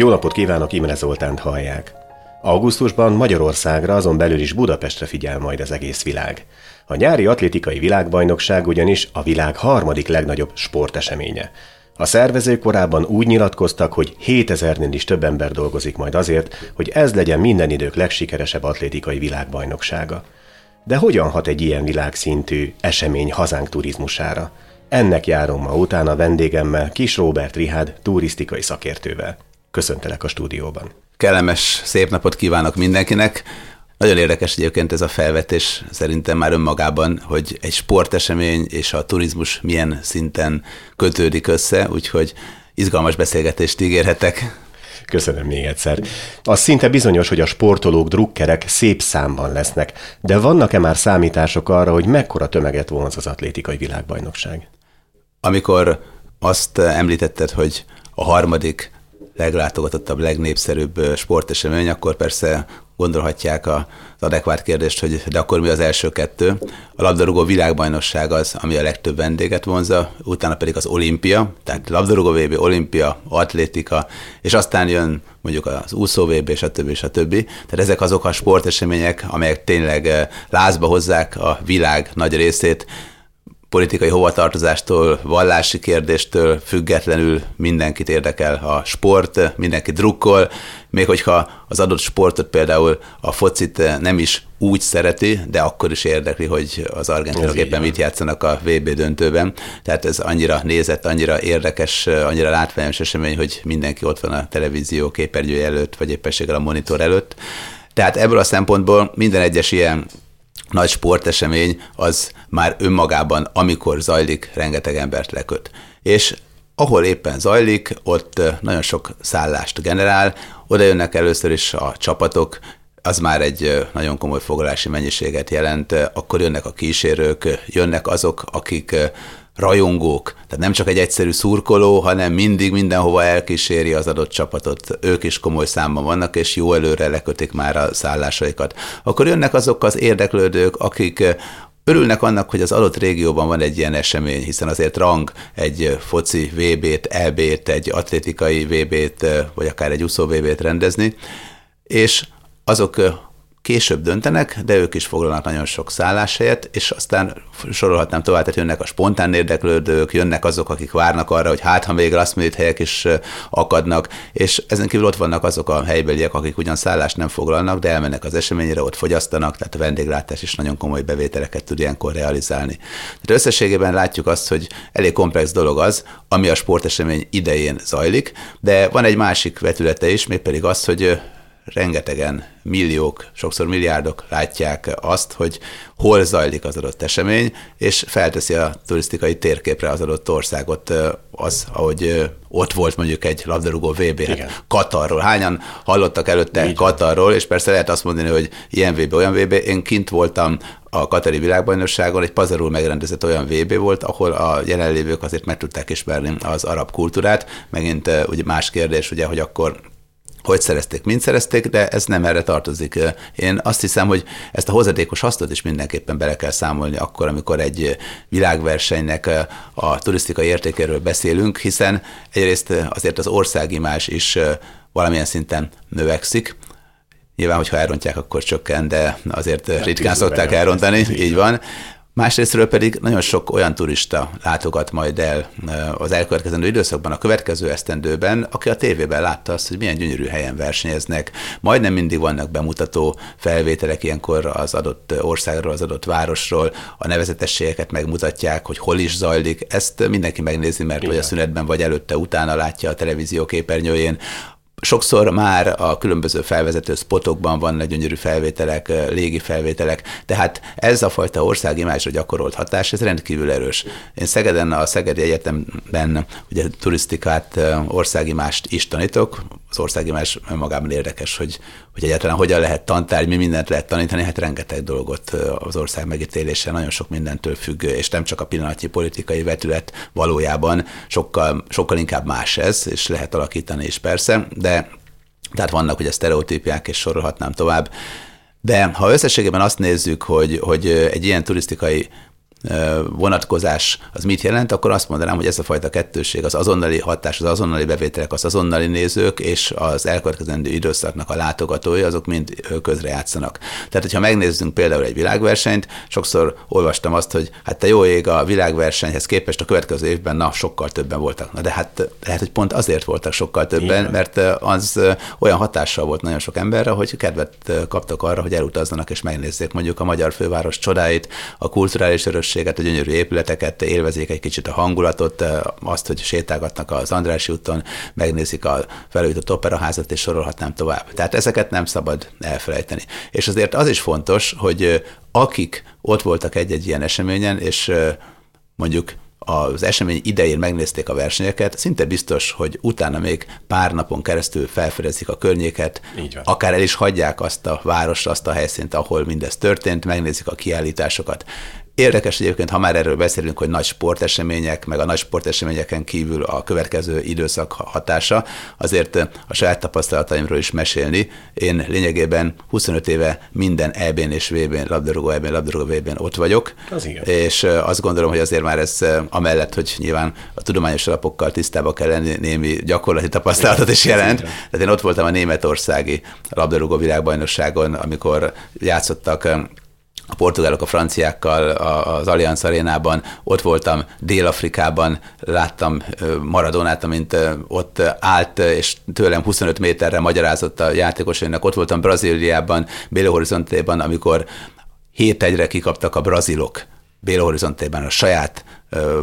Jó napot kívánok, Imre Zoltánt hallják. Augusztusban Magyarországra, azon belül is Budapestre figyel majd az egész világ. A nyári atlétikai világbajnokság ugyanis a világ harmadik legnagyobb sporteseménye. A szervezők korábban úgy nyilatkoztak, hogy 7000-nél is több ember dolgozik majd azért, hogy ez legyen minden idők legsikeresebb atlétikai világbajnoksága. De hogyan hat egy ilyen világszintű esemény hazánk turizmusára? Ennek járom ma utána vendégemmel, Kis Robert Rihád, turisztikai szakértővel. Köszöntelek a stúdióban. Kellemes, szép napot kívánok mindenkinek. Nagyon érdekes egyébként ez a felvetés szerintem már önmagában, hogy egy sportesemény és a turizmus milyen szinten kötődik össze, úgyhogy izgalmas beszélgetést ígérhetek. Köszönöm még egyszer. Az szinte bizonyos, hogy a sportolók, drukkerek szép számban lesznek, de vannak-e már számítások arra, hogy mekkora tömeget vonz az atlétikai világbajnokság? Amikor azt említetted, hogy a harmadik leglátogatottabb, legnépszerűbb sportesemény, akkor persze gondolhatják az adekvát kérdést, hogy de akkor mi az első kettő. A labdarúgó világbajnosság az, ami a legtöbb vendéget vonza, utána pedig az olimpia, tehát labdarúgó VB, olimpia, atlétika, és aztán jön mondjuk az úszó VB, és a többi, és a többi. Tehát ezek azok a sportesemények, amelyek tényleg lázba hozzák a világ nagy részét, politikai hovatartozástól, vallási kérdéstől függetlenül mindenkit érdekel a sport, mindenki drukkol, még hogyha az adott sportot például a focit nem is úgy szereti, de akkor is érdekli, hogy az argentinok éppen mit játszanak a VB döntőben. Tehát ez annyira nézett, annyira érdekes, annyira látványos esemény, hogy mindenki ott van a televízió képernyője előtt, vagy éppenséggel a monitor előtt. Tehát ebből a szempontból minden egyes ilyen nagy sportesemény az már önmagában, amikor zajlik, rengeteg embert leköt. És ahol éppen zajlik, ott nagyon sok szállást generál, oda jönnek először is a csapatok, az már egy nagyon komoly foglalási mennyiséget jelent, akkor jönnek a kísérők, jönnek azok, akik rajongók, tehát nem csak egy egyszerű szurkoló, hanem mindig mindenhova elkíséri az adott csapatot. Ők is komoly számban vannak, és jó előre lekötik már a szállásaikat. Akkor jönnek azok az érdeklődők, akik Örülnek annak, hogy az adott régióban van egy ilyen esemény, hiszen azért rang egy foci VB-t, EB-t, egy atlétikai VB-t, vagy akár egy úszó VB-t rendezni, és azok később döntenek, de ők is foglalnak nagyon sok szálláshelyet, és aztán sorolhatnám tovább, tehát jönnek a spontán érdeklődők, jönnek azok, akik várnak arra, hogy hát, ha még last minute helyek is akadnak, és ezen kívül ott vannak azok a helybeliek, akik ugyan szállást nem foglalnak, de elmennek az eseményre, ott fogyasztanak, tehát a vendéglátás is nagyon komoly bevételeket tud ilyenkor realizálni. Tehát összességében látjuk azt, hogy elég komplex dolog az, ami a sportesemény idején zajlik, de van egy másik vetülete is, mégpedig az, hogy rengetegen, milliók, sokszor milliárdok látják azt, hogy hol zajlik az adott esemény, és felteszi a turisztikai térképre az adott országot az, ahogy ott volt mondjuk egy labdarúgó VB, hát Katarról. Hányan hallottak előtte Igen. Katarról, és persze lehet azt mondani, hogy ilyen VB, olyan VB. Én kint voltam a Katari világbajnokságon, egy pazarul megrendezett olyan VB volt, ahol a jelenlévők azért meg tudták ismerni az arab kultúrát. Megint ugye más kérdés, ugye, hogy akkor hogy szerezték, mint szerezték, de ez nem erre tartozik. Én azt hiszem, hogy ezt a hozadékos hasznot is mindenképpen bele kell számolni akkor, amikor egy világversenynek a turisztikai értékéről beszélünk, hiszen egyrészt azért az országimás is valamilyen szinten növekszik, Nyilván, hogyha elrontják, akkor csökken, de azért hát ritkán szokták elrontani, így van. Másrésztről pedig nagyon sok olyan turista látogat majd el az elkövetkezendő időszakban, a következő esztendőben, aki a tévében látta azt, hogy milyen gyönyörű helyen versenyeznek. Majdnem mindig vannak bemutató felvételek ilyenkor az adott országról, az adott városról, a nevezetességeket megmutatják, hogy hol is zajlik. Ezt mindenki megnézi, mert Igen. vagy a szünetben, vagy előtte, utána látja a televízió képernyőjén. Sokszor már a különböző felvezető spotokban vannak gyönyörű felvételek, légi felvételek, tehát ez a fajta országimázsra gyakorolt hatás, ez rendkívül erős. Én Szegeden, a Szegedi Egyetemben ugye turisztikát, országimást is tanítok, az országimás magában érdekes, hogy, hogy egyáltalán hogyan lehet tantárgy, mi mindent lehet tanítani, hát rengeteg dolgot az ország megítélése nagyon sok mindentől függ, és nem csak a pillanatnyi politikai vetület valójában sokkal, sokkal inkább más ez, és lehet alakítani is persze, de tehát vannak ugye sztereotípiák, és sorolhatnám tovább. De ha összességében azt nézzük, hogy, hogy egy ilyen turisztikai vonatkozás az mit jelent, akkor azt mondanám, hogy ez a fajta kettőség, az azonnali hatás, az azonnali bevételek, az azonnali nézők és az elkövetkezendő időszaknak a látogatói, azok mind közrejátszanak. Tehát, hogyha megnézzünk például egy világversenyt, sokszor olvastam azt, hogy hát te jó ég a világversenyhez képest a következő évben, na, sokkal többen voltak. Na, de hát lehet, hogy pont azért voltak sokkal többen, Igen. mert az olyan hatással volt nagyon sok emberre, hogy kedvet kaptak arra, hogy elutazzanak és megnézzék mondjuk a magyar főváros csodáit, a kulturális örös közösséget, a gyönyörű épületeket, élvezik egy kicsit a hangulatot, azt, hogy sétálgatnak az Andrássy úton, megnézik a felújított operaházat, és sorolhatnám tovább. Tehát ezeket nem szabad elfelejteni. És azért az is fontos, hogy akik ott voltak egy-egy ilyen eseményen, és mondjuk az esemény idején megnézték a versenyeket, szinte biztos, hogy utána még pár napon keresztül felfedezik a környéket, akár el is hagyják azt a várost, azt a helyszínt, ahol mindez történt, megnézik a kiállításokat. Érdekes egyébként, ha már erről beszélünk, hogy nagy sportesemények, meg a nagy sporteseményeken kívül a következő időszak hatása, azért a saját tapasztalataimról is mesélni. Én lényegében 25 éve minden EB-n és VB-n, labdarúgó EB-n, labdarúgó VB-n ott vagyok, az igen. és azt gondolom, hogy azért már ez amellett, hogy nyilván a tudományos alapokkal tisztába kell lenni, némi gyakorlati tapasztalatot is jelent. Tehát én ott voltam a németországi labdarúgó világbajnokságon, amikor játszottak a portugálok a franciákkal az Allianz arénában, ott voltam Dél-Afrikában, láttam Maradonát, amint ott állt, és tőlem 25 méterre magyarázott a játékosainak, ott voltam Brazíliában, Belo Horizontéban, amikor 7 egyre kikaptak a brazilok Belo Horizontéban, a saját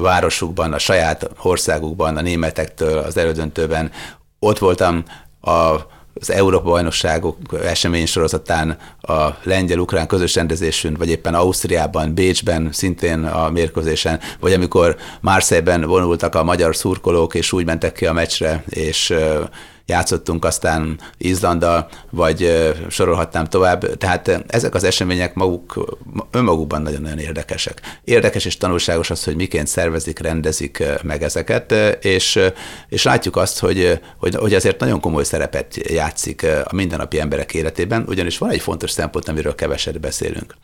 városukban, a saját országukban, a németektől az elődöntőben. Ott voltam a az Európa bajnokságok esemény sorozatán a lengyel-ukrán közös rendezésünk, vagy éppen Ausztriában, Bécsben szintén a mérkőzésen, vagy amikor Marseille-ben vonultak a magyar szurkolók, és úgy mentek ki a meccsre, és játszottunk aztán Izlanda, vagy sorolhatnám tovább. Tehát ezek az események maguk, önmagukban nagyon-nagyon érdekesek. Érdekes és tanulságos az, hogy miként szervezik, rendezik meg ezeket, és, és látjuk azt, hogy, hogy, hogy azért nagyon komoly szerepet játszik a mindennapi emberek életében, ugyanis van egy fontos szempont, amiről keveset beszélünk.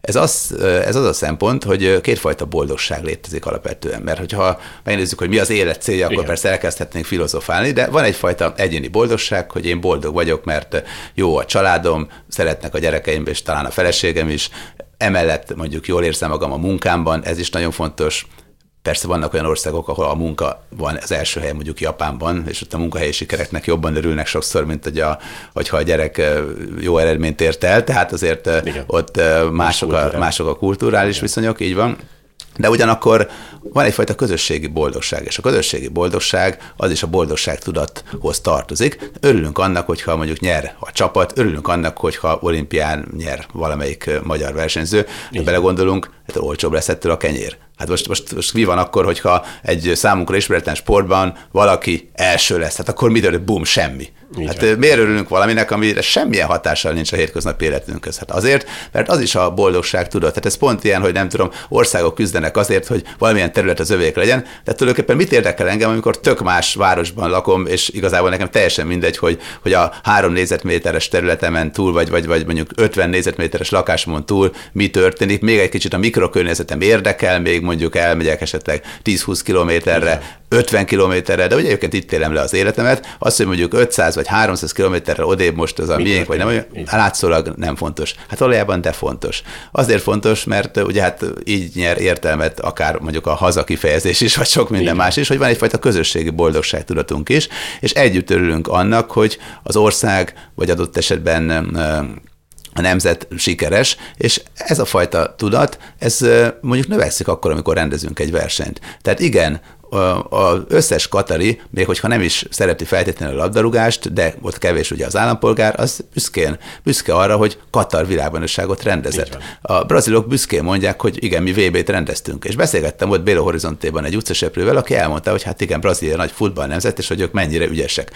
Ez az, ez az a szempont, hogy kétfajta boldogság létezik alapvetően, mert hogyha megnézzük, hogy mi az élet célja, akkor Igen. persze elkezdhetnénk filozofálni, de van egyfajta egyéni boldogság, hogy én boldog vagyok, mert jó a családom, szeretnek a gyerekeim, és talán a feleségem is, emellett mondjuk jól érzem magam a munkámban, ez is nagyon fontos, Persze vannak olyan országok, ahol a munka van az első helyen, mondjuk Japánban, és ott a munkahelyi sikereknek jobban örülnek sokszor, mint hogy a, hogyha a gyerek jó eredményt ért el, tehát azért Igen. ott mások a, mások a kulturális Igen. viszonyok, így van. De ugyanakkor van egyfajta közösségi boldogság, és a közösségi boldogság az is a boldogság tudathoz tartozik. Örülünk annak, hogyha mondjuk nyer a csapat, örülünk annak, hogyha olimpián nyer valamelyik magyar versenyző, de belegondolunk, hát olcsóbb lesz ettől a kenyér. Hát most, most, most mi van akkor, hogyha egy számunkra ismeretlen sportban valaki első lesz? Hát akkor mi bum, semmi. Így hát van. miért örülünk valaminek, amire semmilyen hatással nincs a hétköznapi életünkhöz? Hát azért, mert az is a boldogság tudod. Tehát ez pont ilyen, hogy nem tudom, országok küzdenek azért, hogy valamilyen terület az övék legyen. De tulajdonképpen mit érdekel engem, amikor tök más városban lakom, és igazából nekem teljesen mindegy, hogy, hogy a három négyzetméteres területemen túl, vagy, vagy, vagy mondjuk 50 négyzetméteres lakásomon túl mi történik. Még egy kicsit a mikrokörnyezetem érdekel, még mondjuk elmegyek esetleg 10-20 kilométerre, 50 kilométerre, de ugye egyébként itt élem le az életemet. Azt, hogy mondjuk 500 vagy 300 kilométerre odébb most az a Mi miénk, vagy nem olyan, látszólag nem fontos. Hát valójában de fontos. Azért fontos, mert ugye hát így nyer értelmet akár mondjuk a haza kifejezés is, vagy sok minden Igen. más is, hogy van egyfajta közösségi boldogság tudatunk is, és együtt örülünk annak, hogy az ország, vagy adott esetben a nemzet sikeres, és ez a fajta tudat, ez mondjuk növekszik akkor, amikor rendezünk egy versenyt. Tehát igen, az összes katari, még hogyha nem is szereti feltétlenül a labdarúgást, de ott kevés ugye az állampolgár, az büszkén, büszke arra, hogy Katar világbajnokságot rendezett. A brazilok büszkén mondják, hogy igen, mi VB-t rendeztünk. És beszélgettem ott Bélo Horizontéban egy utcaseprővel, aki elmondta, hogy hát igen, Brazília nagy futballnemzet, és hogy ők mennyire ügyesek.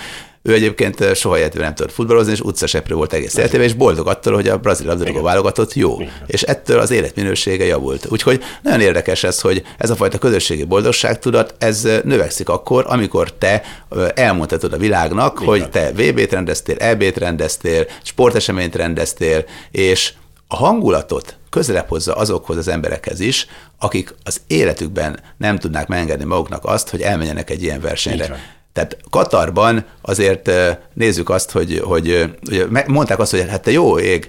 Ő egyébként eh, soha életében nem tudott futballozni, és utcaseprő volt egész életében, és boldog attól, hogy a brazil labdarúgó válogatott jó. Igen. És ettől az életminősége javult. Úgyhogy nagyon érdekes ez, hogy ez a fajta közösségi boldogságtudat, ez eh, növekszik akkor, amikor te eh, elmondhatod a világnak, Igen. hogy te VB-t rendeztél, EB-t rendeztél, sporteseményt rendeztél, és a hangulatot közelebb hozza azokhoz az emberekhez is, akik az életükben nem tudnák megengedni maguknak azt, hogy elmenjenek egy ilyen versenyre. Tehát Katarban azért nézzük azt, hogy, hogy, mondták azt, hogy hát te jó ég,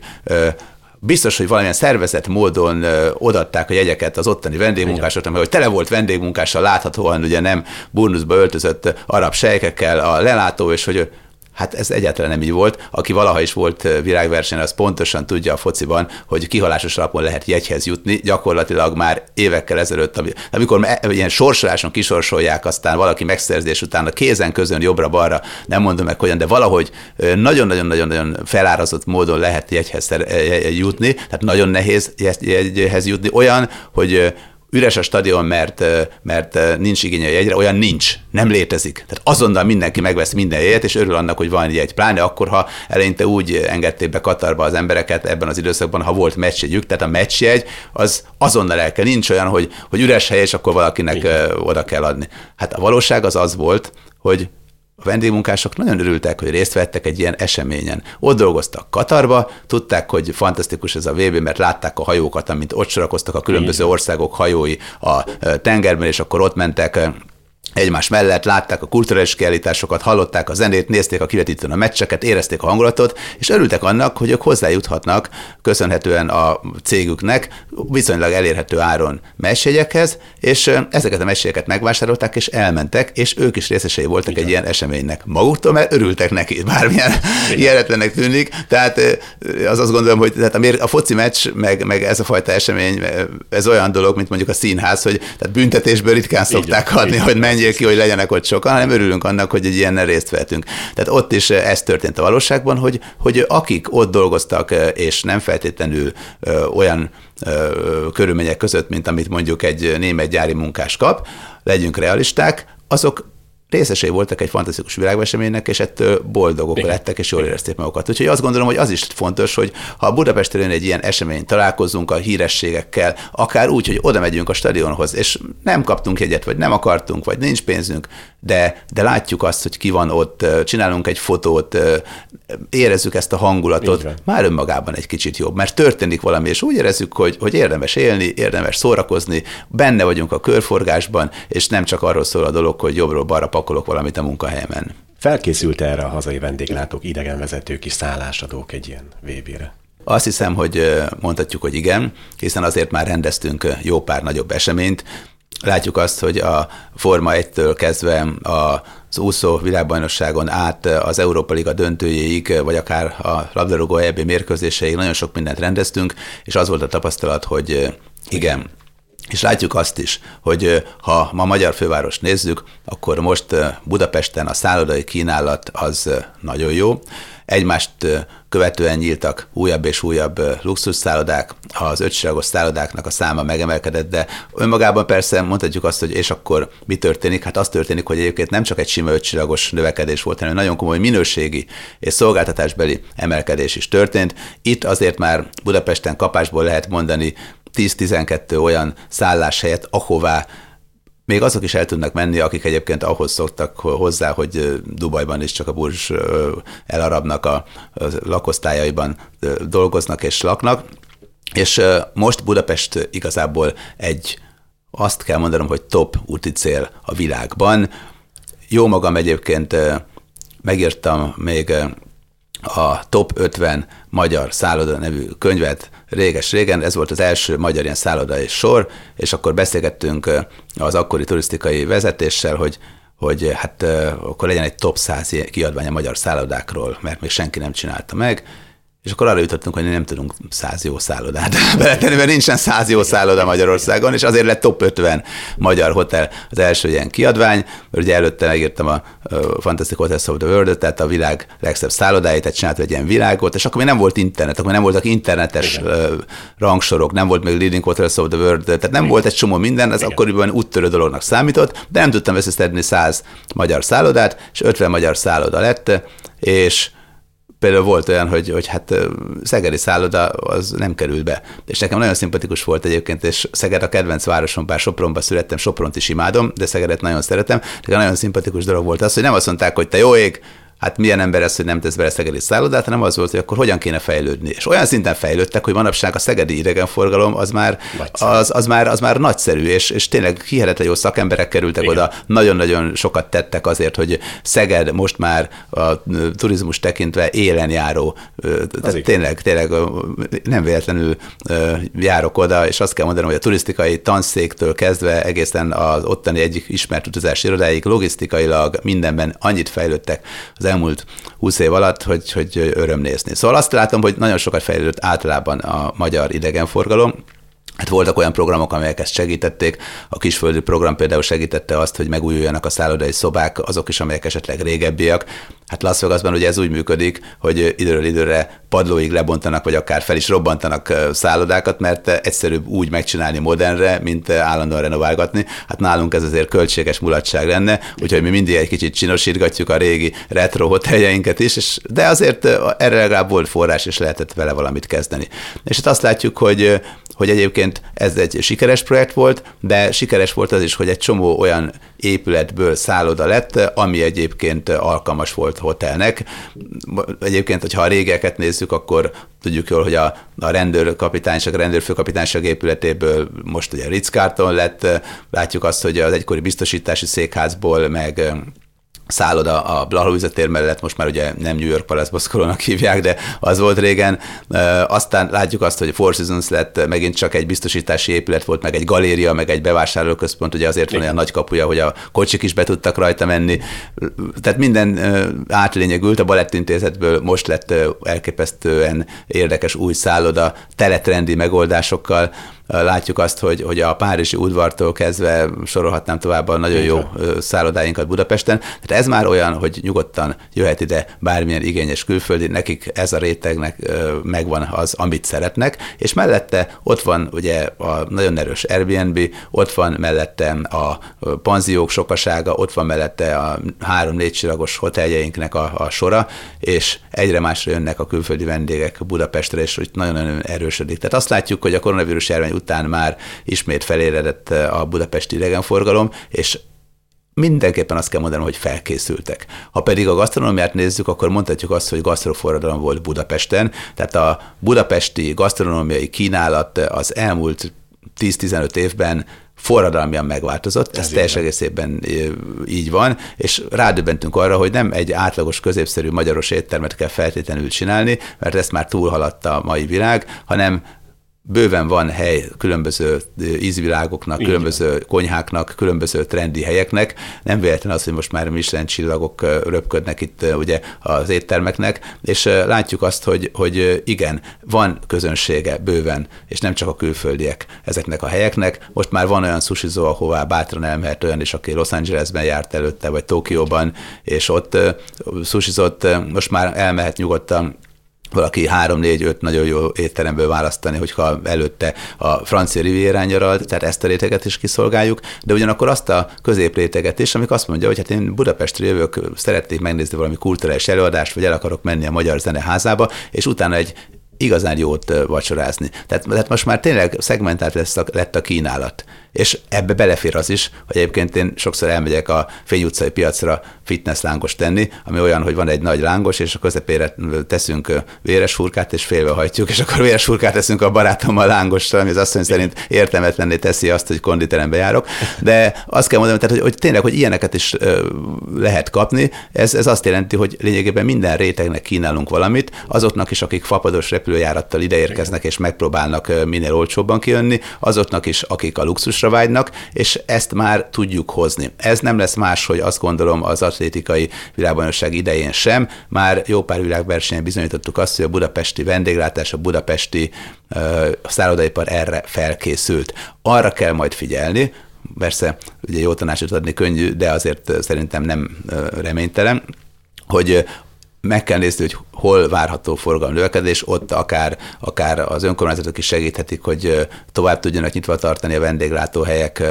biztos, hogy valamilyen szervezett módon odatták a jegyeket az ottani vendégmunkásoknak, mert hogy tele volt vendégmunkással láthatóan, ugye nem burnuszba öltözött arab sejkekkel a lelátó, és hogy Hát ez egyáltalán nem így volt. Aki valaha is volt világversenyen, az pontosan tudja a fociban, hogy kihalásos alapon lehet jegyhez jutni. Gyakorlatilag már évekkel ezelőtt, amikor ilyen sorsoláson kisorsolják, aztán valaki megszerzés után a kézen közön jobbra-balra, nem mondom meg hogyan, de valahogy nagyon-nagyon-nagyon felárazott módon lehet jegyhez jutni, tehát nagyon nehéz jegyhez jutni. Olyan, hogy üres a stadion, mert, mert nincs igény a jegyre, olyan nincs, nem létezik. Tehát azonnal mindenki megvesz minden jegyet, és örül annak, hogy van jegy. Pláne akkor, ha eleinte úgy engedték be Katarba az embereket ebben az időszakban, ha volt meccsjegyük, tehát a meccsjegy az azonnal el kell. Nincs olyan, hogy, hogy üres hely, és akkor valakinek Igen. oda kell adni. Hát a valóság az az volt, hogy a vendégmunkások nagyon örültek, hogy részt vettek egy ilyen eseményen. Ott dolgoztak Katarba, tudták, hogy fantasztikus ez a VB, mert látták a hajókat, amint ott sorakoztak a különböző országok hajói a tengerben, és akkor ott mentek egymás mellett, látták a kulturális kiállításokat, hallották a zenét, nézték a kivetítőn a meccseket, érezték a hangulatot, és örültek annak, hogy ők hozzájuthatnak köszönhetően a cégüknek viszonylag elérhető áron mesjegyekhez, és ezeket a mesjegyeket megvásárolták, és elmentek, és ők is részesei voltak Igen. egy ilyen eseménynek. Maguktól, mert örültek neki, bármilyen hihetetlenek tűnik. Tehát az azt gondolom, hogy tehát a, a foci meccs, meg, meg ez a fajta esemény, ez olyan dolog, mint mondjuk a színház, hogy tehát büntetésből ritkán szokták Igen. adni, hogy menjél ki, hogy legyenek ott sokan, hanem örülünk annak, hogy egy ilyennel részt vettünk. Tehát ott is ez történt a valóságban, hogy, hogy akik ott dolgoztak, és nem feltétlenül olyan körülmények között, mint amit mondjuk egy német gyári munkás kap, legyünk realisták, azok részesei voltak egy fantasztikus világveseménynek, és ettől boldogok Igen. lettek, és jól érezték magukat. Úgyhogy azt gondolom, hogy az is fontos, hogy ha Budapesten egy ilyen esemény találkozunk a hírességekkel, akár úgy, hogy oda megyünk a stadionhoz, és nem kaptunk jegyet, vagy nem akartunk, vagy nincs pénzünk, de, de látjuk azt, hogy ki van ott, csinálunk egy fotót, érezzük ezt a hangulatot, már önmagában egy kicsit jobb, mert történik valami, és úgy érezzük, hogy, hogy érdemes élni, érdemes szórakozni, benne vagyunk a körforgásban, és nem csak arról szól a dolog, hogy jobbról balra pakolok valamit a munkahelyemen. Felkészült erre a hazai vendéglátók, idegenvezetők és szállásadók egy ilyen VB-re? Azt hiszem, hogy mondhatjuk, hogy igen, hiszen azért már rendeztünk jó pár nagyobb eseményt. Látjuk azt, hogy a Forma 1-től kezdve az úszó világbajnokságon át az Európa Liga döntőjéig, vagy akár a labdarúgó EB mérkőzéseig nagyon sok mindent rendeztünk, és az volt a tapasztalat, hogy igen, és látjuk azt is, hogy ha ma magyar főváros nézzük, akkor most Budapesten a szállodai kínálat az nagyon jó. Egymást követően nyíltak újabb és újabb luxus szállodák, az ötcsillagos szállodáknak a száma megemelkedett, de önmagában persze mondhatjuk azt, hogy és akkor mi történik? Hát az történik, hogy egyébként nem csak egy sima ötcsillagos növekedés volt, hanem nagyon komoly minőségi és szolgáltatásbeli emelkedés is történt. Itt azért már Budapesten kapásból lehet mondani 10-12 olyan szálláshelyet, ahová még azok is el tudnak menni, akik egyébként ahhoz szoktak hozzá, hogy Dubajban is csak a burzs elarabnak a, lakosztályaiban dolgoznak és laknak. És most Budapest igazából egy, azt kell mondanom, hogy top úti cél a világban. Jó magam egyébként megírtam még a Top 50 Magyar Szálloda nevű könyvet réges-régen, ez volt az első magyar ilyen szállodai sor, és akkor beszélgettünk az akkori turisztikai vezetéssel, hogy hogy hát akkor legyen egy top 100 kiadvány a magyar szállodákról, mert még senki nem csinálta meg, és akkor arra jutottunk, hogy nem tudunk száz jó szállodát beletenni, mert nincsen száz jó szálloda Magyarországon, és azért lett top 50 magyar hotel az első ilyen kiadvány, mert ugye előtte megírtam a Fantastic Hotels of the World, tehát a világ legszebb szállodáit, tehát csinált egy ilyen világot, és akkor még nem volt internet, akkor nem voltak internetes Igen. rangsorok, nem volt még Leading Hotels of the World, tehát nem Igen. volt egy csomó minden, ez Igen. akkoriban úttörő dolognak számított, de nem tudtam összeszedni száz magyar szállodát, és 50 magyar szálloda lett, és például volt olyan, hogy, hogy hát Szegedi szálloda az nem került be. És nekem nagyon szimpatikus volt egyébként, és Szeged a kedvenc városom, bár Sopronba születtem, Sopront is imádom, de Szegedet nagyon szeretem. Nekem nagyon szimpatikus dolog volt az, hogy nem azt mondták, hogy te jó ég, hát milyen ember ez, hogy nem tesz bele szegedi szállodát, hanem az volt, hogy akkor hogyan kéne fejlődni. És olyan szinten fejlődtek, hogy manapság a szegedi idegenforgalom az már, az, az már, az már nagyszerű, és, és tényleg hihetetlen jó szakemberek kerültek Igen. oda, nagyon-nagyon sokat tettek azért, hogy Szeged most már a turizmus tekintve élen járó, tehát tényleg, tényleg nem véletlenül járok oda, és azt kell mondanom, hogy a turisztikai tanszéktől kezdve egészen az ottani egyik ismert utazási irodáig logisztikailag mindenben annyit fejlődtek az elmúlt húsz év alatt, hogy, hogy öröm nézni. Szóval azt látom, hogy nagyon sokat fejlődött általában a magyar idegenforgalom, Hát voltak olyan programok, amelyek ezt segítették. A kisföldi program például segítette azt, hogy megújuljanak a szállodai szobák, azok is, amelyek esetleg régebbiek. Hát Las Vegasban ugye ez úgy működik, hogy időről időre padlóig lebontanak, vagy akár fel is robbantanak szállodákat, mert egyszerűbb úgy megcsinálni modernre, mint állandóan renoválgatni. Hát nálunk ez azért költséges mulatság lenne, úgyhogy mi mindig egy kicsit csinosítgatjuk a régi retro hoteljeinket is, és, de azért erre legalább volt forrás, és lehetett vele valamit kezdeni. És hát azt látjuk, hogy hogy egyébként ez egy sikeres projekt volt, de sikeres volt az is, hogy egy csomó olyan épületből szálloda lett, ami egyébként alkalmas volt hotelnek. Egyébként, hogyha a régeket nézzük, akkor tudjuk jól, hogy a, a rendőrkapitányság, a rendőrfőkapitányság épületéből most ugye Ritz-Carton lett, látjuk azt, hogy az egykori biztosítási székházból, meg szálloda a Blahalújza tér mellett, most már ugye nem New York Palace Boszkolónak hívják, de az volt régen. Aztán látjuk azt, hogy Four Seasons lett, megint csak egy biztosítási épület volt, meg egy galéria, meg egy bevásárlóközpont, ugye azért van olyan nagy kapuja, hogy a kocsik is be tudtak rajta menni. Tehát minden átlényegült, a Balettintézetből most lett elképesztően érdekes új szálloda, teletrendi megoldásokkal, Látjuk azt, hogy, hogy a Párizsi udvartól kezdve sorolhatnám tovább a nagyon jó szállodáinkat Budapesten. Tehát ez már olyan, hogy nyugodtan jöhet ide bármilyen igényes külföldi, nekik ez a rétegnek megvan az, amit szeretnek, és mellette ott van ugye a nagyon erős Airbnb, ott van mellette a panziók sokasága, ott van mellette a három-négy csillagos hoteljeinknek a, a sora, és egyre másra jönnek a külföldi vendégek Budapestre, és hogy nagyon-nagyon erősödik. Tehát azt látjuk, hogy a koronavírus járvány után már ismét feléredett eh, a budapesti idegenforgalom, és mindenképpen azt kell mondanom, hogy felkészültek. Ha pedig a gasztronómiát nézzük, akkor mondhatjuk azt, hogy gasztroforradalom volt Budapesten, tehát a budapesti gasztronómiai kínálat az elmúlt 10-15 évben forradalmian megváltozott, ez, ez teljes egészében eh, így van, és rádöbbentünk arra, hogy nem egy átlagos, középszerű magyaros éttermet kell feltétlenül csinálni, mert ezt már túlhaladta a mai világ, hanem bőven van hely különböző ízvilágoknak, Igen. különböző konyháknak, különböző trendi helyeknek. Nem véletlen az, hogy most már Michelin csillagok röpködnek itt ugye az éttermeknek, és látjuk azt, hogy, hogy igen, van közönsége bőven, és nem csak a külföldiek ezeknek a helyeknek. Most már van olyan sushizó, ahová bátran elmehet olyan is, aki Los Angelesben járt előtte, vagy Tokióban, és ott sushizott, most már elmehet nyugodtan valaki három-négy-öt nagyon jó étteremből választani, hogyha előtte a francia rivierán nyaralt, tehát ezt a réteget is kiszolgáljuk, de ugyanakkor azt a középréteget is, amik azt mondja, hogy hát én Budapestre jövök, szeretnék megnézni valami kulturális előadást, vagy el akarok menni a Magyar Zeneházába, és utána egy igazán jót vacsorázni. Tehát, tehát most már tényleg szegmentált lesz a, lett a kínálat. És ebbe belefér az is, hogy egyébként én sokszor elmegyek a Fény utcai piacra fitness lángos tenni, ami olyan, hogy van egy nagy lángos, és a közepére teszünk véres furkát, és félve hajtjuk, és akkor véres furkát teszünk a barátommal lángossal, ami az asszony szerint értelmetlenné teszi azt, hogy konditerembe járok. De azt kell mondanom, tehát, hogy, hogy tényleg, hogy ilyeneket is lehet kapni, ez, ez azt jelenti, hogy lényegében minden rétegnek kínálunk valamit, azoknak is, akik fapados repülőjárattal ideérkeznek, és megpróbálnak minél olcsóbban kijönni, azoknak is, akik a luxus tudásra vágynak, és ezt már tudjuk hozni. Ez nem lesz más, hogy azt gondolom az atlétikai világbajnokság idején sem. Már jó pár világversenyen bizonyítottuk azt, hogy a budapesti vendéglátás, a budapesti uh, szállodaipar erre felkészült. Arra kell majd figyelni, persze ugye jó tanácsot adni könnyű, de azért szerintem nem reménytelen, hogy meg kell nézni, hogy hol várható forgalom növekedés, ott akár, akár az önkormányzatok is segíthetik, hogy tovább tudjanak nyitva tartani a vendéglátóhelyek,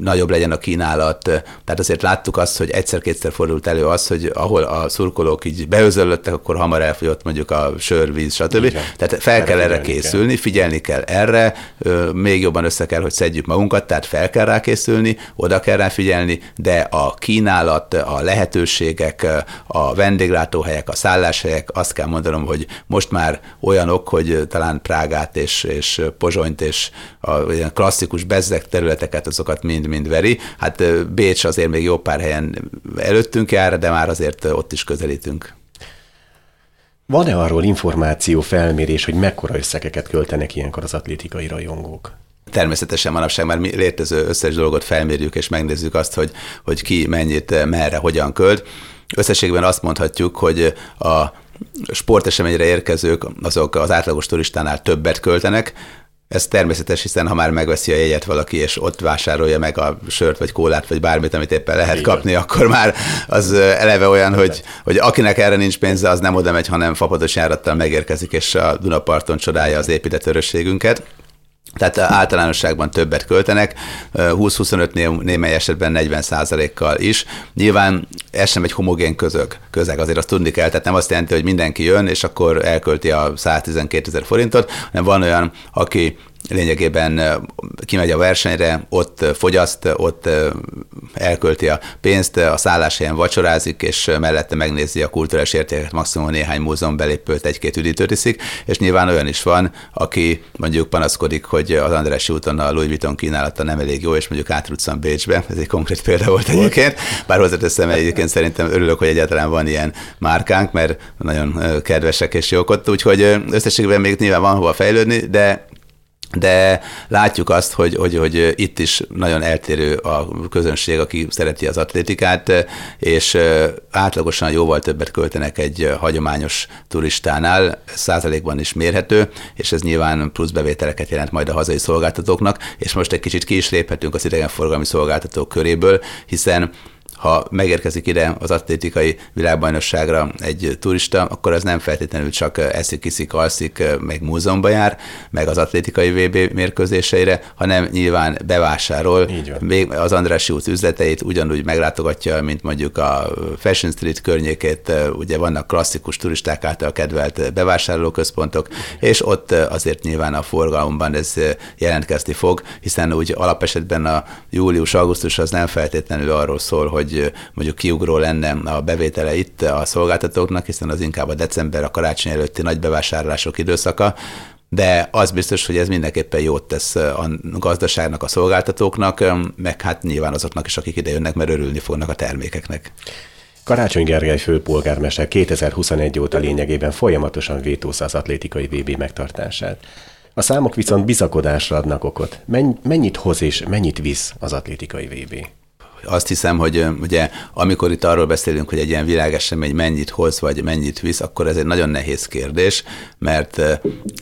nagyobb legyen a kínálat. Tehát azért láttuk azt, hogy egyszer-kétszer fordult elő az, hogy ahol a szurkolók így beözöllöttek, akkor hamar elfogyott mondjuk a sör, víz, stb. Igen. Tehát fel kell erre készülni, kell. figyelni kell erre, még jobban össze kell, hogy szedjük magunkat, tehát fel kell rá készülni, oda kell rá figyelni, de a kínálat, a lehetőségek, a vendéglátóhelyek, a szálláshelyek, azt kell mondanom, hogy most már olyanok, hogy talán Prágát és, és Pozsonyt és a ilyen klasszikus bezzek területeket, azokat mind-mind veri. Hát Bécs azért még jó pár helyen előttünk jár, de már azért ott is közelítünk. Van-e arról információ, felmérés, hogy mekkora összegeket költenek ilyenkor az atlétikai rajongók? Természetesen manapság már mi létező összes dolgot felmérjük, és megnézzük azt, hogy, hogy ki mennyit, merre, hogyan költ. Összességben azt mondhatjuk, hogy a sporteseményre érkezők azok az átlagos turistánál többet költenek, ez természetes, hiszen ha már megveszi a jegyet valaki, és ott vásárolja meg a sört, vagy kólát, vagy bármit, amit éppen lehet Igen. kapni, akkor már az eleve olyan, hogy, hogy akinek erre nincs pénze, az nem oda megy, hanem fapados járattal megérkezik, és a Dunaparton csodálja az épített örösségünket. Tehát általánosságban többet költenek, 20-25 némely esetben 40 kal is. Nyilván ez sem egy homogén közök, közeg, azért azt tudni kell, tehát nem azt jelenti, hogy mindenki jön, és akkor elkölti a 112 ezer forintot, hanem van olyan, aki lényegében kimegy a versenyre, ott fogyaszt, ott elkölti a pénzt, a szálláshelyen vacsorázik, és mellette megnézi a kulturális értéket, maximum néhány múzeum belépőt, egy-két üdítőt iszik, és nyilván olyan is van, aki mondjuk panaszkodik, hogy az Andrássy úton a Louis Vuitton kínálata nem elég jó, és mondjuk átrutszan Bécsbe, ez egy konkrét példa volt egyébként, bár hozzáteszem, egyébként szerintem örülök, hogy egyáltalán van ilyen márkánk, mert nagyon kedvesek és jók ott, úgyhogy összességében még nyilván van hova fejlődni, de de látjuk azt, hogy, hogy, hogy itt is nagyon eltérő a közönség, aki szereti az atlétikát, és átlagosan jóval többet költenek egy hagyományos turistánál, százalékban is mérhető, és ez nyilván plusz bevételeket jelent majd a hazai szolgáltatóknak, és most egy kicsit ki is léphetünk az idegenforgalmi szolgáltatók köréből, hiszen ha megérkezik ide az atlétikai világbajnokságra egy turista, akkor az nem feltétlenül csak eszik, iszik, alszik, meg múzeumba jár, meg az atlétikai VB mérkőzéseire, hanem nyilván bevásárol. Még az Andrássy út üzleteit, ugyanúgy meglátogatja, mint mondjuk a Fashion Street környékét, ugye vannak klasszikus turisták által kedvelt bevásárlóközpontok, és ott azért nyilván a forgalomban ez jelentkezni fog, hiszen úgy alapesetben a július-augusztus az nem feltétlenül arról szól, hogy hogy mondjuk kiugró lenne a bevétele itt a szolgáltatóknak, hiszen az inkább a december, a karácsony előtti nagy bevásárlások időszaka, de az biztos, hogy ez mindenképpen jót tesz a gazdaságnak, a szolgáltatóknak, meg hát nyilván azoknak is, akik ide jönnek, mert örülni fognak a termékeknek. Karácsony Gergely főpolgármester 2021 óta lényegében folyamatosan vétózza az atlétikai VB megtartását. A számok viszont bizakodásra adnak okot. Mennyit hoz és mennyit visz az atlétikai VB? Azt hiszem, hogy ugye amikor itt arról beszélünk, hogy egy ilyen világesemény mennyit hoz, vagy mennyit visz, akkor ez egy nagyon nehéz kérdés, mert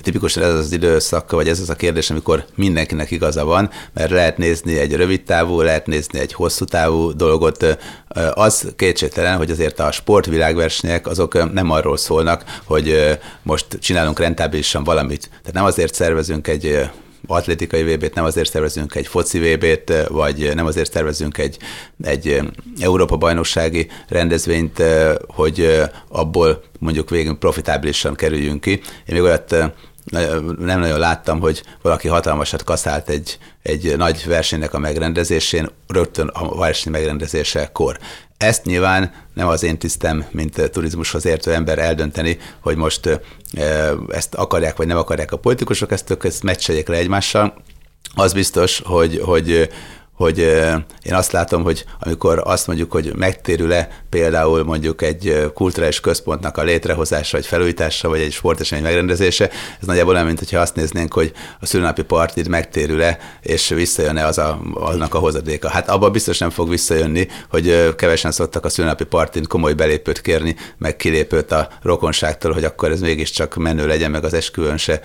tipikusan ez az időszak, vagy ez az a kérdés, amikor mindenkinek igaza van, mert lehet nézni egy rövid távú, lehet nézni egy hosszú távú dolgot. Az kétségtelen, hogy azért a sportvilágversenyek azok nem arról szólnak, hogy most csinálunk rentábilisan valamit. Tehát nem azért szervezünk egy atlétikai VB-t, nem azért szervezünk egy foci VB-t, vagy nem azért szervezünk egy, egy Európa-bajnoksági rendezvényt, hogy abból mondjuk végül profitábilisan kerüljünk ki. Én még olyat nem nagyon láttam, hogy valaki hatalmasat kaszált egy, egy nagy versenynek a megrendezésén, rögtön a verseny megrendezésekor. Ezt nyilván nem az én tisztem, mint turizmushoz értő ember eldönteni, hogy most ezt akarják vagy nem akarják a politikusok, ezt, ezt meccseljék le egymással. Az biztos, hogy, hogy hogy én azt látom, hogy amikor azt mondjuk, hogy megtérül-e például mondjuk egy kulturális központnak a létrehozása, vagy felújítása, vagy egy sportesemény megrendezése, ez nagyjából olyan, mint hogyha azt néznénk, hogy a szülnapi partid megtérül-e, és visszajön-e az a, annak a hozadéka. Hát abban biztos nem fog visszajönni, hogy kevesen szoktak a szülnapi partin komoly belépőt kérni, meg kilépőt a rokonságtól, hogy akkor ez mégiscsak menő legyen, meg az esküvőn se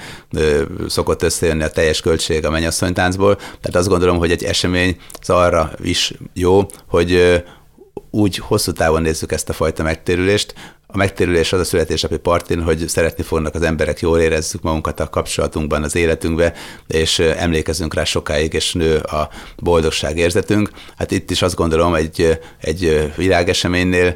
szokott összejönni a teljes költség a mennyasszonytáncból. Tehát azt gondolom, hogy egy esemény az arra is jó, hogy úgy hosszú távon nézzük ezt a fajta megtérülést, a megtérülés az a születésnapi partin, hogy szeretni fognak az emberek, jól érezzük magunkat a kapcsolatunkban, az életünkbe, és emlékezünk rá sokáig, és nő a boldogság érzetünk. Hát itt is azt gondolom, egy, egy világeseménynél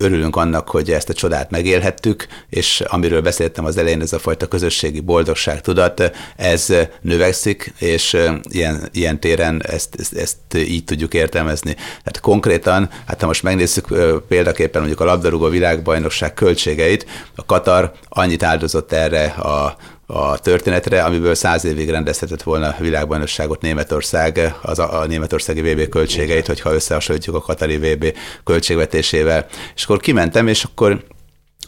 örülünk annak, hogy ezt a csodát megélhettük, és amiről beszéltem az elején, ez a fajta közösségi boldogság tudat, ez növekszik, és ilyen, ilyen téren ezt, ezt, ezt így tudjuk értelmezni. Tehát konkrétan, hát ha most megnézzük példaképpen mondjuk a labdarúgó világbajnokság költségeit, a Katar annyit áldozott erre a a történetre, amiből száz évig rendezhetett volna a világbajnokságot Németország, az a, a németországi VB költségeit, hogyha összehasonlítjuk a Katari VB költségvetésével. És akkor kimentem, és akkor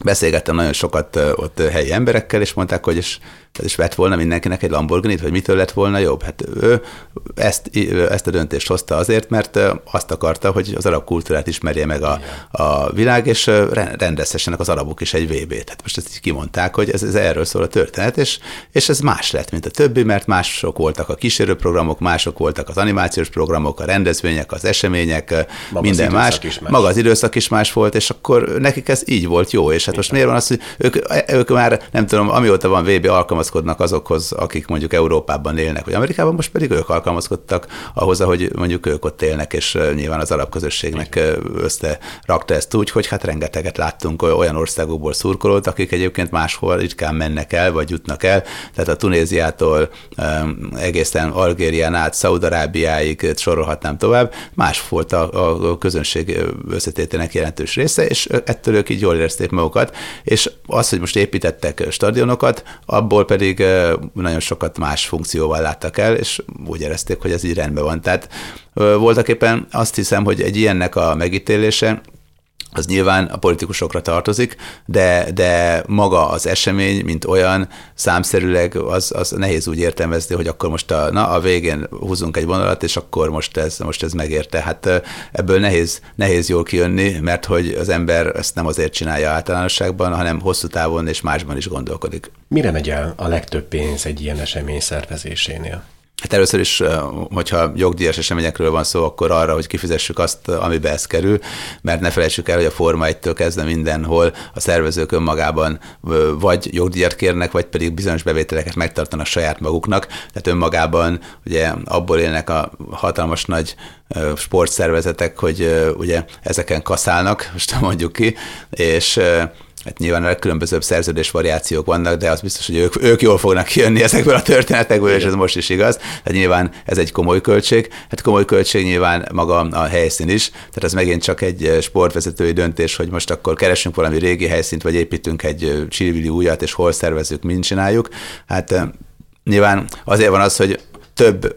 beszélgettem nagyon sokat ott helyi emberekkel, és mondták, hogy és is vett volna mindenkinek egy Lamborghini-t, vagy mitől lett volna jobb? Hát ő ezt, ezt a döntést hozta azért, mert azt akarta, hogy az arab kultúrát ismerje meg a, a világ, és rendezhessenek az arabok is egy VB-t. Hát most ezt így kimondták, hogy ez, ez erről szól a történet, és, és ez más lett, mint a többi, mert mások voltak a kísérőprogramok, mások voltak az animációs programok, a rendezvények, az események, Maga minden az más. más. Maga az időszak is más volt, és akkor nekik ez így volt jó, és hát most miért van az, hogy ők, ők már, nem tudom, amióta van VB alkalmaz alkalmazkodnak azokhoz, akik mondjuk Európában élnek, vagy Amerikában, most pedig ők alkalmazkodtak ahhoz, ahogy mondjuk ők ott élnek, és nyilván az arab közösségnek összerakta ezt úgy, hogy hát rengeteget láttunk olyan országokból szurkolót, akik egyébként máshol ritkán mennek el, vagy jutnak el, tehát a Tunéziától egészen Algérián át, Szaudarábiáig sorolhatnám tovább, más volt a, a közönség összetétenek jelentős része, és ettől ők így jól érezték magukat, és az, hogy most építettek stadionokat, abból pedig nagyon sokat más funkcióval láttak el, és úgy érezték, hogy ez így rendben van. Tehát voltak éppen azt hiszem, hogy egy ilyennek a megítélése, az nyilván a politikusokra tartozik, de, de maga az esemény, mint olyan, számszerűleg az, az nehéz úgy értelmezni, hogy akkor most a, na, a végén húzunk egy vonalat, és akkor most ez, most ez megérte. Hát ebből nehéz, nehéz jól kijönni, mert hogy az ember ezt nem azért csinálja általánosságban, hanem hosszú távon és másban is gondolkodik. Mire megy el a legtöbb pénz egy ilyen esemény szervezésénél? Hát először is, hogyha jogdíjas eseményekről van szó, akkor arra, hogy kifizessük azt, amibe ez kerül, mert ne felejtsük el, hogy a Forma 1-től kezdve mindenhol a szervezők önmagában vagy jogdíjat kérnek, vagy pedig bizonyos bevételeket megtartanak saját maguknak, tehát önmagában ugye abból élnek a hatalmas nagy sportszervezetek, hogy ugye ezeken kaszálnak, most mondjuk ki, és Hát nyilván a legkülönbözőbb szerződés variációk vannak, de az biztos, hogy ők, ők jól fognak kijönni ezekből a történetekből, Igen. és ez most is igaz. Tehát nyilván ez egy komoly költség. Hát komoly költség nyilván maga a helyszín is. Tehát ez megint csak egy sportvezetői döntés, hogy most akkor keresünk valami régi helyszínt, vagy építünk egy csillivili újat, és hol szervezzük, mind csináljuk. Hát nyilván azért van az, hogy több,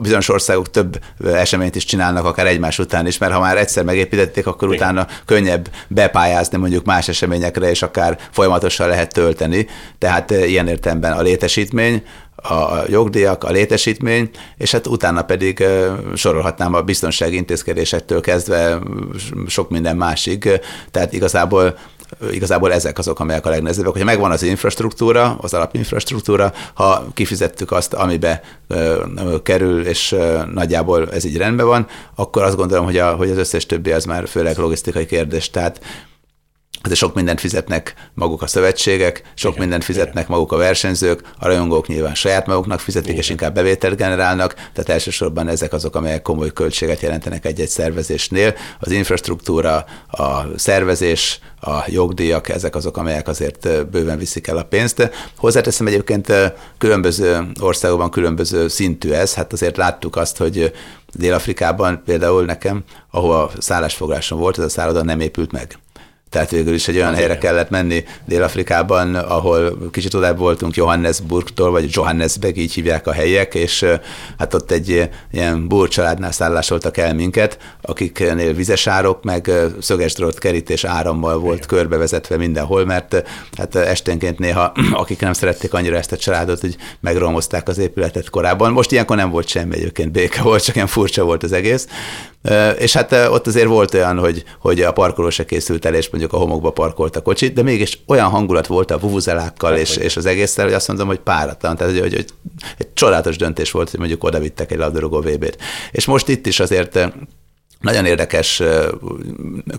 bizonyos országok több eseményt is csinálnak, akár egymás után is, mert ha már egyszer megépítették, akkor Igen. utána könnyebb bepályázni mondjuk más eseményekre, és akár folyamatosan lehet tölteni. Tehát eh, ilyen értelemben a létesítmény, a jogdíjak, a létesítmény, és hát utána pedig sorolhatnám a biztonsági intézkedésektől kezdve sok minden másig. Tehát igazából igazából ezek azok, amelyek a legnehezebbek. Hogyha megvan az infrastruktúra, az alapinfrastruktúra, ha kifizettük azt, amibe kerül, és nagyjából ez így rendben van, akkor azt gondolom, hogy, a, hogy az összes többi az már főleg logisztikai kérdés. Tehát de sok mindent fizetnek maguk a szövetségek, sok igen, mindent fizetnek igen. maguk a versenyzők, a rajongók nyilván saját maguknak fizetik, igen. és inkább bevételt generálnak, tehát elsősorban ezek azok, amelyek komoly költséget jelentenek egy-egy szervezésnél. Az infrastruktúra, a szervezés, a jogdíjak, ezek azok, amelyek azért bőven viszik el a pénzt. Hozzáteszem egyébként különböző országokban különböző szintű ez, hát azért láttuk azt, hogy Dél-Afrikában például nekem, ahol szállásfoglásom volt, ez a szálloda nem épült meg. Tehát végül is egy olyan helyre kellett menni Dél-Afrikában, ahol kicsit odább voltunk Johannesburgtól, vagy Johannesburg, így hívják a helyek, és hát ott egy ilyen búr családnál szállásoltak el minket, akiknél vizesárok, meg szöges drót kerítés árammal volt körbevezetve mindenhol, mert hát esténként néha, akik nem szerették annyira ezt a családot, hogy megromozták az épületet korábban. Most ilyenkor nem volt semmi egyébként, béke volt, csak ilyen furcsa volt az egész. És hát ott azért volt olyan, hogy, hogy a parkoló se készült el, és mondjuk a homokba parkolt a kocsit, de mégis olyan hangulat volt a vuvuzelákkal és, és az egészszel, hogy azt mondom, hogy páratlan. Tehát, hogy, hogy egy csodálatos döntés volt, hogy mondjuk oda vittek egy labdarúgó VB-t. És most itt is azért nagyon érdekes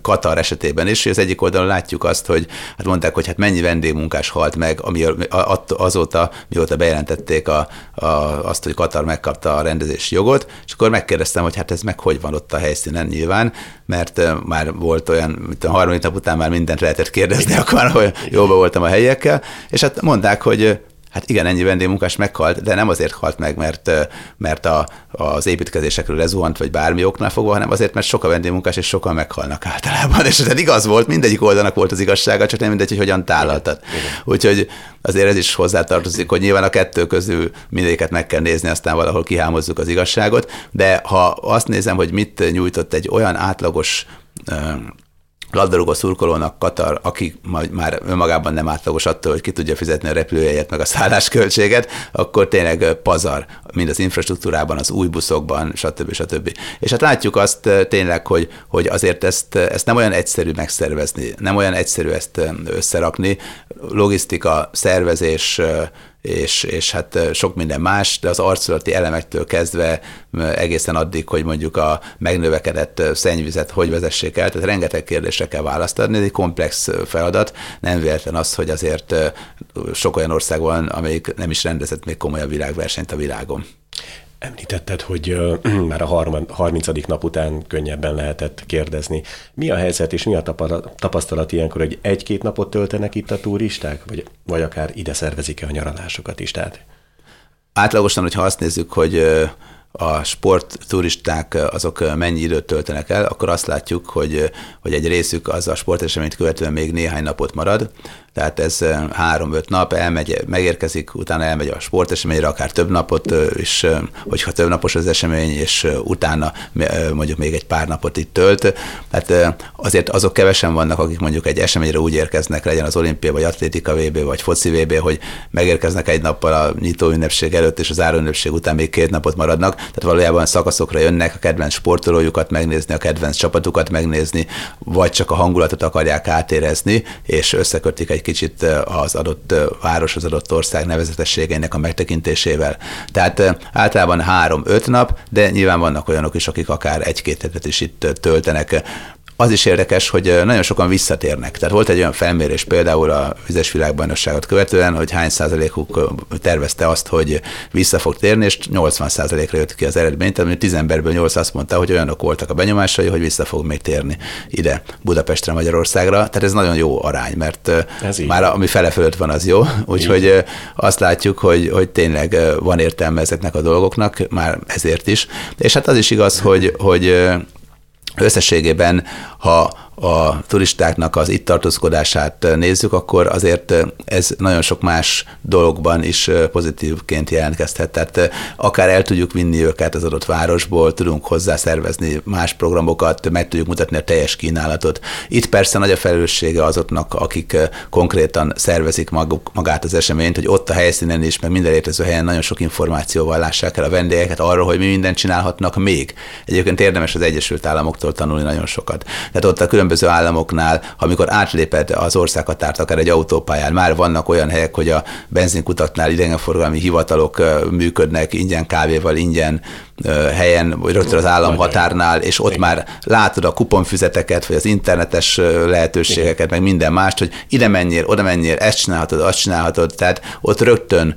Katar esetében is, hogy az egyik oldalon látjuk azt, hogy hát mondták, hogy hát mennyi vendégmunkás halt meg, ami azóta, mióta bejelentették a, a, azt, hogy Katar megkapta a rendezési jogot, és akkor megkérdeztem, hogy hát ez meg hogy van ott a helyszínen nyilván, mert már volt olyan, mint a harmadik nap után már mindent lehetett kérdezni, akkor jóba voltam a helyiekkel, és hát mondták, hogy Hát igen, ennyi vendégmunkás meghalt, de nem azért halt meg, mert, mert a, az építkezésekről lezuhant, vagy bármi oknál fogva, hanem azért, mert sok a vendégmunkás, és sokan meghalnak általában. És ez igaz volt, mindegyik oldalnak volt az igazsága, csak nem mindegy, hogy hogyan tálaltad. Úgyhogy azért ez is hozzátartozik, hogy nyilván a kettő közül mindegyiket meg kell nézni, aztán valahol kihámozzuk az igazságot, de ha azt nézem, hogy mit nyújtott egy olyan átlagos labdarúgó szurkolónak Katar, aki már önmagában nem átlagos attól, hogy ki tudja fizetni a repülőjegyet meg a szállásköltséget, akkor tényleg pazar, mind az infrastruktúrában, az új buszokban, stb. stb. És hát látjuk azt tényleg, hogy, hogy azért ezt, ezt nem olyan egyszerű megszervezni, nem olyan egyszerű ezt összerakni. Logisztika, szervezés, és, és hát sok minden más, de az arculati elemektől kezdve egészen addig, hogy mondjuk a megnövekedett szennyvizet hogy vezessék el, tehát rengeteg kérdésre kell választ adni, ez egy komplex feladat, nem véletlen az, hogy azért sok olyan ország van, amelyik nem is rendezett még komolyabb világversenyt a világon. Említetted, hogy már a 30. nap után könnyebben lehetett kérdezni. Mi a helyzet és mi a tapasztalat ilyenkor, hogy egy-két napot töltenek itt a turisták, vagy, vagy akár ide szervezik-e a nyaralásokat is? Tehát... Átlagosan, hogyha azt nézzük, hogy a sportturisták azok mennyi időt töltenek el, akkor azt látjuk, hogy, hogy egy részük az a sporteseményt követően még néhány napot marad, tehát ez három-öt nap, elmegy, megérkezik, utána elmegy a sporteseményre, akár több napot is, hogyha több napos az esemény, és utána mondjuk még egy pár napot itt tölt. Tehát azért azok kevesen vannak, akik mondjuk egy eseményre úgy érkeznek, legyen az olimpia, vagy atlétika VB, vagy foci VB, hogy megérkeznek egy nappal a nyitó ünnepség előtt, és az záró ünnepség után még két napot maradnak. Tehát valójában szakaszokra jönnek a kedvenc sportolójukat megnézni, a kedvenc csapatukat megnézni, vagy csak a hangulatot akarják átérezni, és összekötik egy kicsit az adott város, az adott ország nevezetességeinek a megtekintésével. Tehát általában három-öt nap, de nyilván vannak olyanok is, akik akár egy-két hetet is itt töltenek az is érdekes, hogy nagyon sokan visszatérnek. Tehát volt egy olyan felmérés például a vizes világbajnokságot követően, hogy hány százalékuk tervezte azt, hogy vissza fog térni, és 80 százalékra jött ki az eredmény, tehát 10 emberből 8 azt mondta, hogy olyanok voltak a benyomásai, hogy vissza fog még térni ide, Budapestre, Magyarországra. Tehát ez nagyon jó arány, mert ez már ami fele fölött van, az jó. Úgyhogy azt látjuk, hogy, hogy tényleg van értelme ezeknek a dolgoknak, már ezért is. És hát az is igaz, hogy, hogy összességében, ha a turistáknak az itt tartózkodását nézzük, akkor azért ez nagyon sok más dologban is pozitívként jelentkezhet. Tehát akár el tudjuk vinni őket az adott városból, tudunk hozzá szervezni más programokat, meg tudjuk mutatni a teljes kínálatot. Itt persze nagy a felelőssége azoknak, akik konkrétan szervezik maguk, magát az eseményt, hogy ott a helyszínen is, meg minden létező helyen nagyon sok információval lássák el a vendégeket arról, hogy mi mindent csinálhatnak még. Egyébként érdemes az Egyesült Államoktól tanulni nagyon sokat. Tehát ott a különböző különböző államoknál, amikor átléped az országhatárt, akár egy autópályán, már vannak olyan helyek, hogy a benzinkutaknál idegenforgalmi hivatalok működnek ingyen kávéval, ingyen helyen, vagy rögtön az államhatárnál, és ott Igen. már látod a kuponfüzeteket, vagy az internetes lehetőségeket, Igen. meg minden mást, hogy ide menjél, oda menjél, ezt csinálhatod, azt csinálhatod, tehát ott rögtön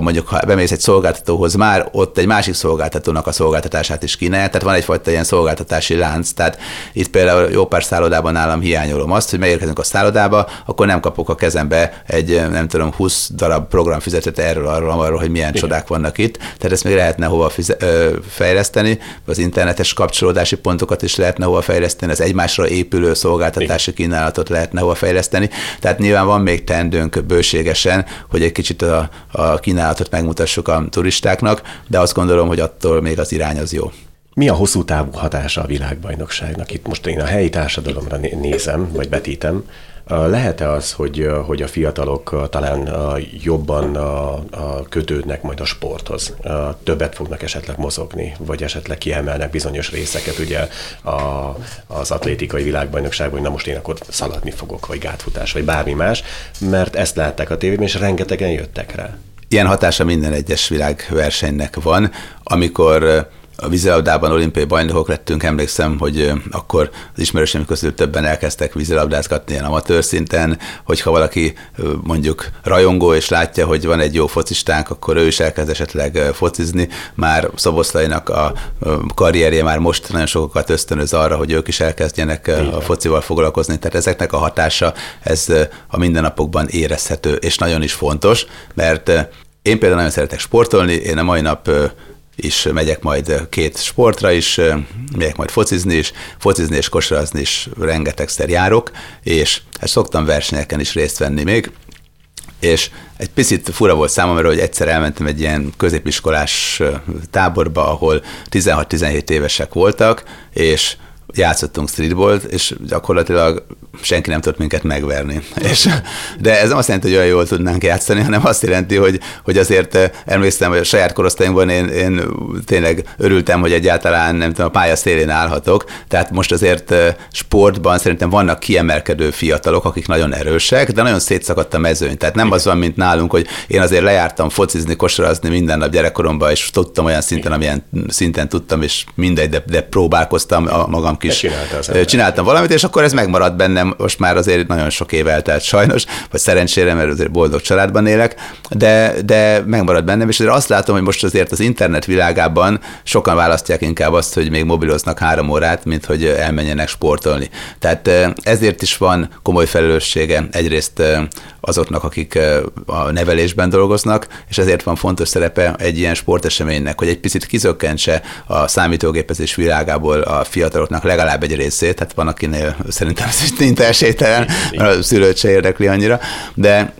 mondjuk, ha bemész egy szolgáltatóhoz, már ott egy másik szolgáltatónak a szolgáltatását is kínálja, tehát van egyfajta ilyen szolgáltatási lánc, tehát itt például jó pár szállodában nálam hiányolom azt, hogy megérkezünk a szállodába, akkor nem kapok a kezembe egy, nem tudom, 20 darab programfüzetet erről, arról, arról, hogy milyen Igen. csodák vannak itt, tehát ezt még lehetne hova fize- fejleszteni, az internetes kapcsolódási pontokat is lehetne hova fejleszteni, az egymásra épülő szolgáltatási kínálatot lehetne hova fejleszteni. Tehát nyilván van még tendőnk bőségesen, hogy egy kicsit a, a kínálatot megmutassuk a turistáknak, de azt gondolom, hogy attól még az irány az jó. Mi a hosszú távú hatása a világbajnokságnak? Itt most én a helyi társadalomra nézem, vagy betítem. Lehet-e az, hogy, hogy a fiatalok talán jobban kötődnek majd a sporthoz? Többet fognak esetleg mozogni, vagy esetleg kiemelnek bizonyos részeket, ugye a, az atlétikai világbajnokságban, hogy na most én akkor szaladni fogok, vagy gátfutás, vagy bármi más, mert ezt látták a tévében, és rengetegen jöttek rá. Ilyen hatása minden egyes világversenynek van, amikor a vízilabdában olimpiai bajnokok lettünk, emlékszem, hogy akkor az ismerőseim közül többen elkezdtek vízilabdázgatni ilyen amatőr szinten, hogyha valaki mondjuk rajongó és látja, hogy van egy jó focistánk, akkor ő is elkezd esetleg focizni. Már Szoboszlainak a karrierje már most nagyon sokakat ösztönöz arra, hogy ők is elkezdjenek a focival foglalkozni. Tehát ezeknek a hatása, ez a mindennapokban érezhető, és nagyon is fontos, mert én például nagyon szeretek sportolni, én a mai nap is megyek majd két sportra is, megyek majd focizni is, focizni és kosarazni is rengetegszer járok, és hát szoktam versenyeken is részt venni még, és egy picit fura volt számomra, hogy egyszer elmentem egy ilyen középiskolás táborba, ahol 16-17 évesek voltak, és játszottunk streetballt, és gyakorlatilag senki nem tudott minket megverni. És, de ez nem azt jelenti, hogy olyan jól tudnánk játszani, hanem azt jelenti, hogy, hogy azért eh, emlékszem, hogy a saját korosztályunkban én, én tényleg örültem, hogy egyáltalán nem tudom, a pálya szélén állhatok. Tehát most azért eh, sportban szerintem vannak kiemelkedő fiatalok, akik nagyon erősek, de nagyon szétszakadt a mezőny. Tehát nem az van, mint nálunk, hogy én azért lejártam focizni, kosarazni minden nap gyerekkoromban, és tudtam olyan szinten, amilyen szinten tudtam, és mindegy, de, de próbálkoztam a magam kis... Csináltam valamit, és akkor ez megmaradt bennem, most már azért nagyon sok év eltelt sajnos, vagy szerencsére, mert azért boldog családban élek, de, de megmaradt bennem, és azért azt látom, hogy most azért az internet világában sokan választják inkább azt, hogy még mobiloznak három órát, mint hogy elmenjenek sportolni. Tehát ezért is van komoly felelőssége egyrészt azoknak, akik a nevelésben dolgoznak, és ezért van fontos szerepe egy ilyen sporteseménynek, hogy egy picit kizökkentse a számítógépezés világából a fiataloknak legalább egy részét, tehát van, akinél szerintem ez szinte esélytelen, mert a szülőt se érdekli annyira, de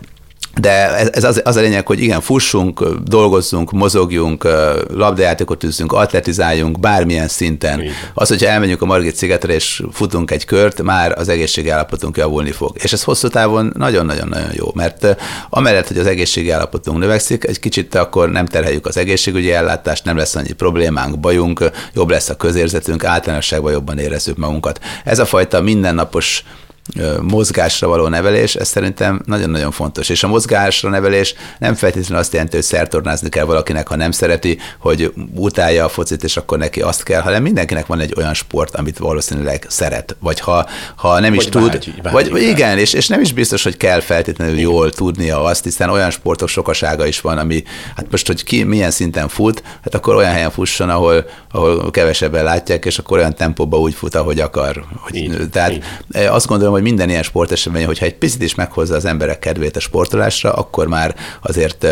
de ez az, az a lényeg, hogy igen, fussunk, dolgozzunk, mozogjunk, labdajátékot űzzünk, atletizáljunk bármilyen szinten. Igen. Az, hogyha elmegyünk a Margit szigetre és futunk egy kört, már az egészségi állapotunk javulni fog. És ez hosszú távon nagyon-nagyon-nagyon jó, mert amellett, hogy az egészségi állapotunk növekszik, egy kicsit akkor nem terheljük az egészségügyi ellátást, nem lesz annyi problémánk, bajunk, jobb lesz a közérzetünk, általánosságban jobban érezzük magunkat. Ez a fajta mindennapos mozgásra való nevelés, ez szerintem nagyon-nagyon fontos. És a mozgásra nevelés nem feltétlenül azt jelenti, hogy szertornázni kell valakinek, ha nem szereti, hogy utálja a focit, és akkor neki azt kell, hanem mindenkinek van egy olyan sport, amit valószínűleg szeret. Vagy ha, ha nem is vagy tud, vágy, vágy, vagy igen, és, és nem is biztos, hogy kell feltétlenül jól tudnia azt, hiszen olyan sportok sokasága is van, ami, hát most, hogy ki milyen szinten fut, hát akkor olyan helyen fusson, ahol, ahol kevesebben látják, és akkor olyan tempóba úgy fut, ahogy akar. Hogy, így, tehát így. azt gondolom, hogy minden ilyen sportesemény, hogyha egy picit is meghozza az emberek kedvét a sportolásra, akkor már azért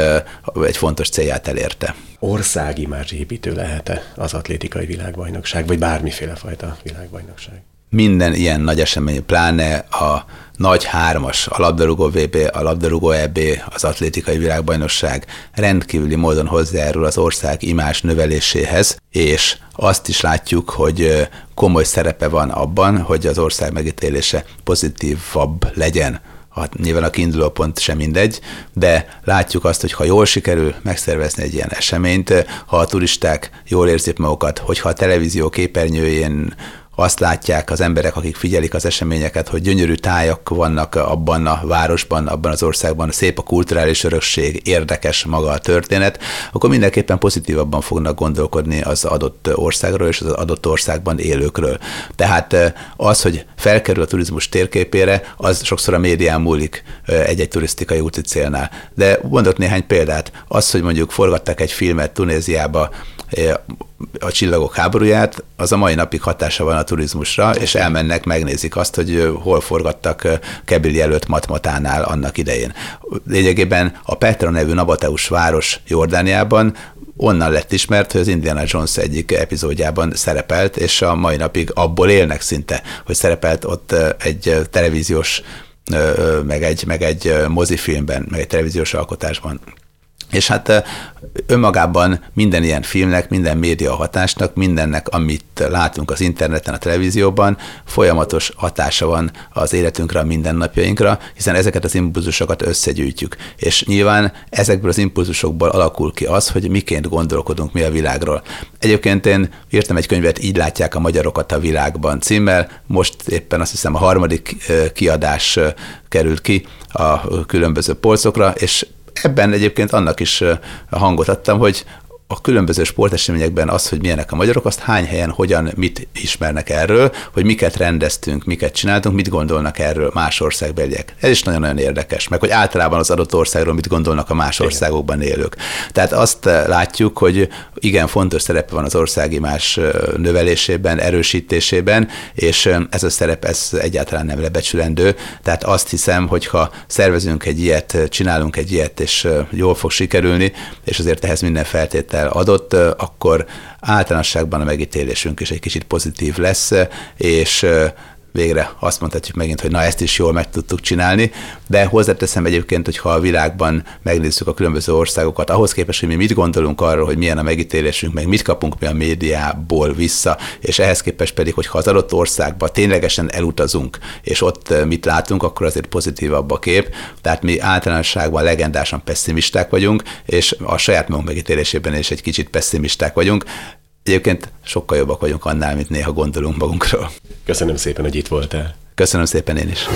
egy fontos célját elérte. Országimázs építő lehet-e az atlétikai világbajnokság, vagy bármiféle fajta világbajnokság? Minden ilyen nagy esemény, pláne a nagy hármas, a labdarúgó VB, a labdarúgó EB, az atlétikai világbajnokság rendkívüli módon hozzájárul az ország imás növeléséhez, és azt is látjuk, hogy komoly szerepe van abban, hogy az ország megítélése pozitívabb legyen. Hát nyilván a kiinduló pont sem mindegy, de látjuk azt, hogy ha jól sikerül megszervezni egy ilyen eseményt, ha a turisták jól érzik magukat, hogyha a televízió képernyőjén azt látják az emberek, akik figyelik az eseményeket, hogy gyönyörű tájak vannak abban a városban, abban az országban, szép a kulturális örökség, érdekes maga a történet, akkor mindenképpen pozitívabban fognak gondolkodni az adott országról és az adott országban élőkről. Tehát eh, az, hogy felkerül a turizmus térképére, az sokszor a médián múlik egy-egy turisztikai úti célnál. De mondok néhány példát. Az, hogy mondjuk forgattak egy filmet Tunéziába, a csillagok háborúját, az a mai napig hatása van a turizmusra, és elmennek, megnézik azt, hogy hol forgattak Kebili előtt Matmatánál annak idején. Lényegében a Petra nevű Nabateus város Jordániában onnan lett ismert, hogy az Indiana Jones egyik epizódjában szerepelt, és a mai napig abból élnek szinte, hogy szerepelt ott egy televíziós meg egy, meg egy mozifilmben, meg egy televíziós alkotásban. És hát önmagában minden ilyen filmnek, minden média hatásnak, mindennek, amit látunk az interneten, a televízióban, folyamatos hatása van az életünkre, a mindennapjainkra, hiszen ezeket az impulzusokat összegyűjtjük. És nyilván ezekből az impulzusokból alakul ki az, hogy miként gondolkodunk mi a világról. Egyébként én írtam egy könyvet, így látják a magyarokat a világban címmel, most éppen azt hiszem a harmadik kiadás került ki a különböző polcokra, és ebben egyébként annak is hangot adtam, hogy a különböző sporteseményekben az, hogy milyenek a magyarok, azt hány helyen, hogyan, mit ismernek erről, hogy miket rendeztünk, miket csináltunk, mit gondolnak erről más országbeliek. Ez is nagyon-nagyon érdekes, meg hogy általában az adott országról mit gondolnak a más országokban élők. Tehát azt látjuk, hogy igen, fontos szerepe van az országi más növelésében, erősítésében, és ez a szerep ez egyáltalán nem lebecsülendő. Tehát azt hiszem, hogy ha szervezünk egy ilyet, csinálunk egy ilyet, és jól fog sikerülni, és azért ehhez minden feltétel adott, akkor általánosságban a megítélésünk is egy kicsit pozitív lesz, és végre azt mondhatjuk megint, hogy na ezt is jól meg tudtuk csinálni, de hozzáteszem egyébként, hogy ha a világban megnézzük a különböző országokat, ahhoz képest, hogy mi mit gondolunk arról, hogy milyen a megítélésünk, meg mit kapunk mi a médiából vissza, és ehhez képest pedig, hogy ha az adott országba ténylegesen elutazunk, és ott mit látunk, akkor azért pozitívabb a kép. Tehát mi általánosságban legendásan pessimisták vagyunk, és a saját magunk megítélésében is egy kicsit pessimisták vagyunk. Egyébként sokkal jobbak vagyunk annál, mint néha gondolunk magunkról. Köszönöm szépen, hogy itt voltál. Köszönöm szépen én is.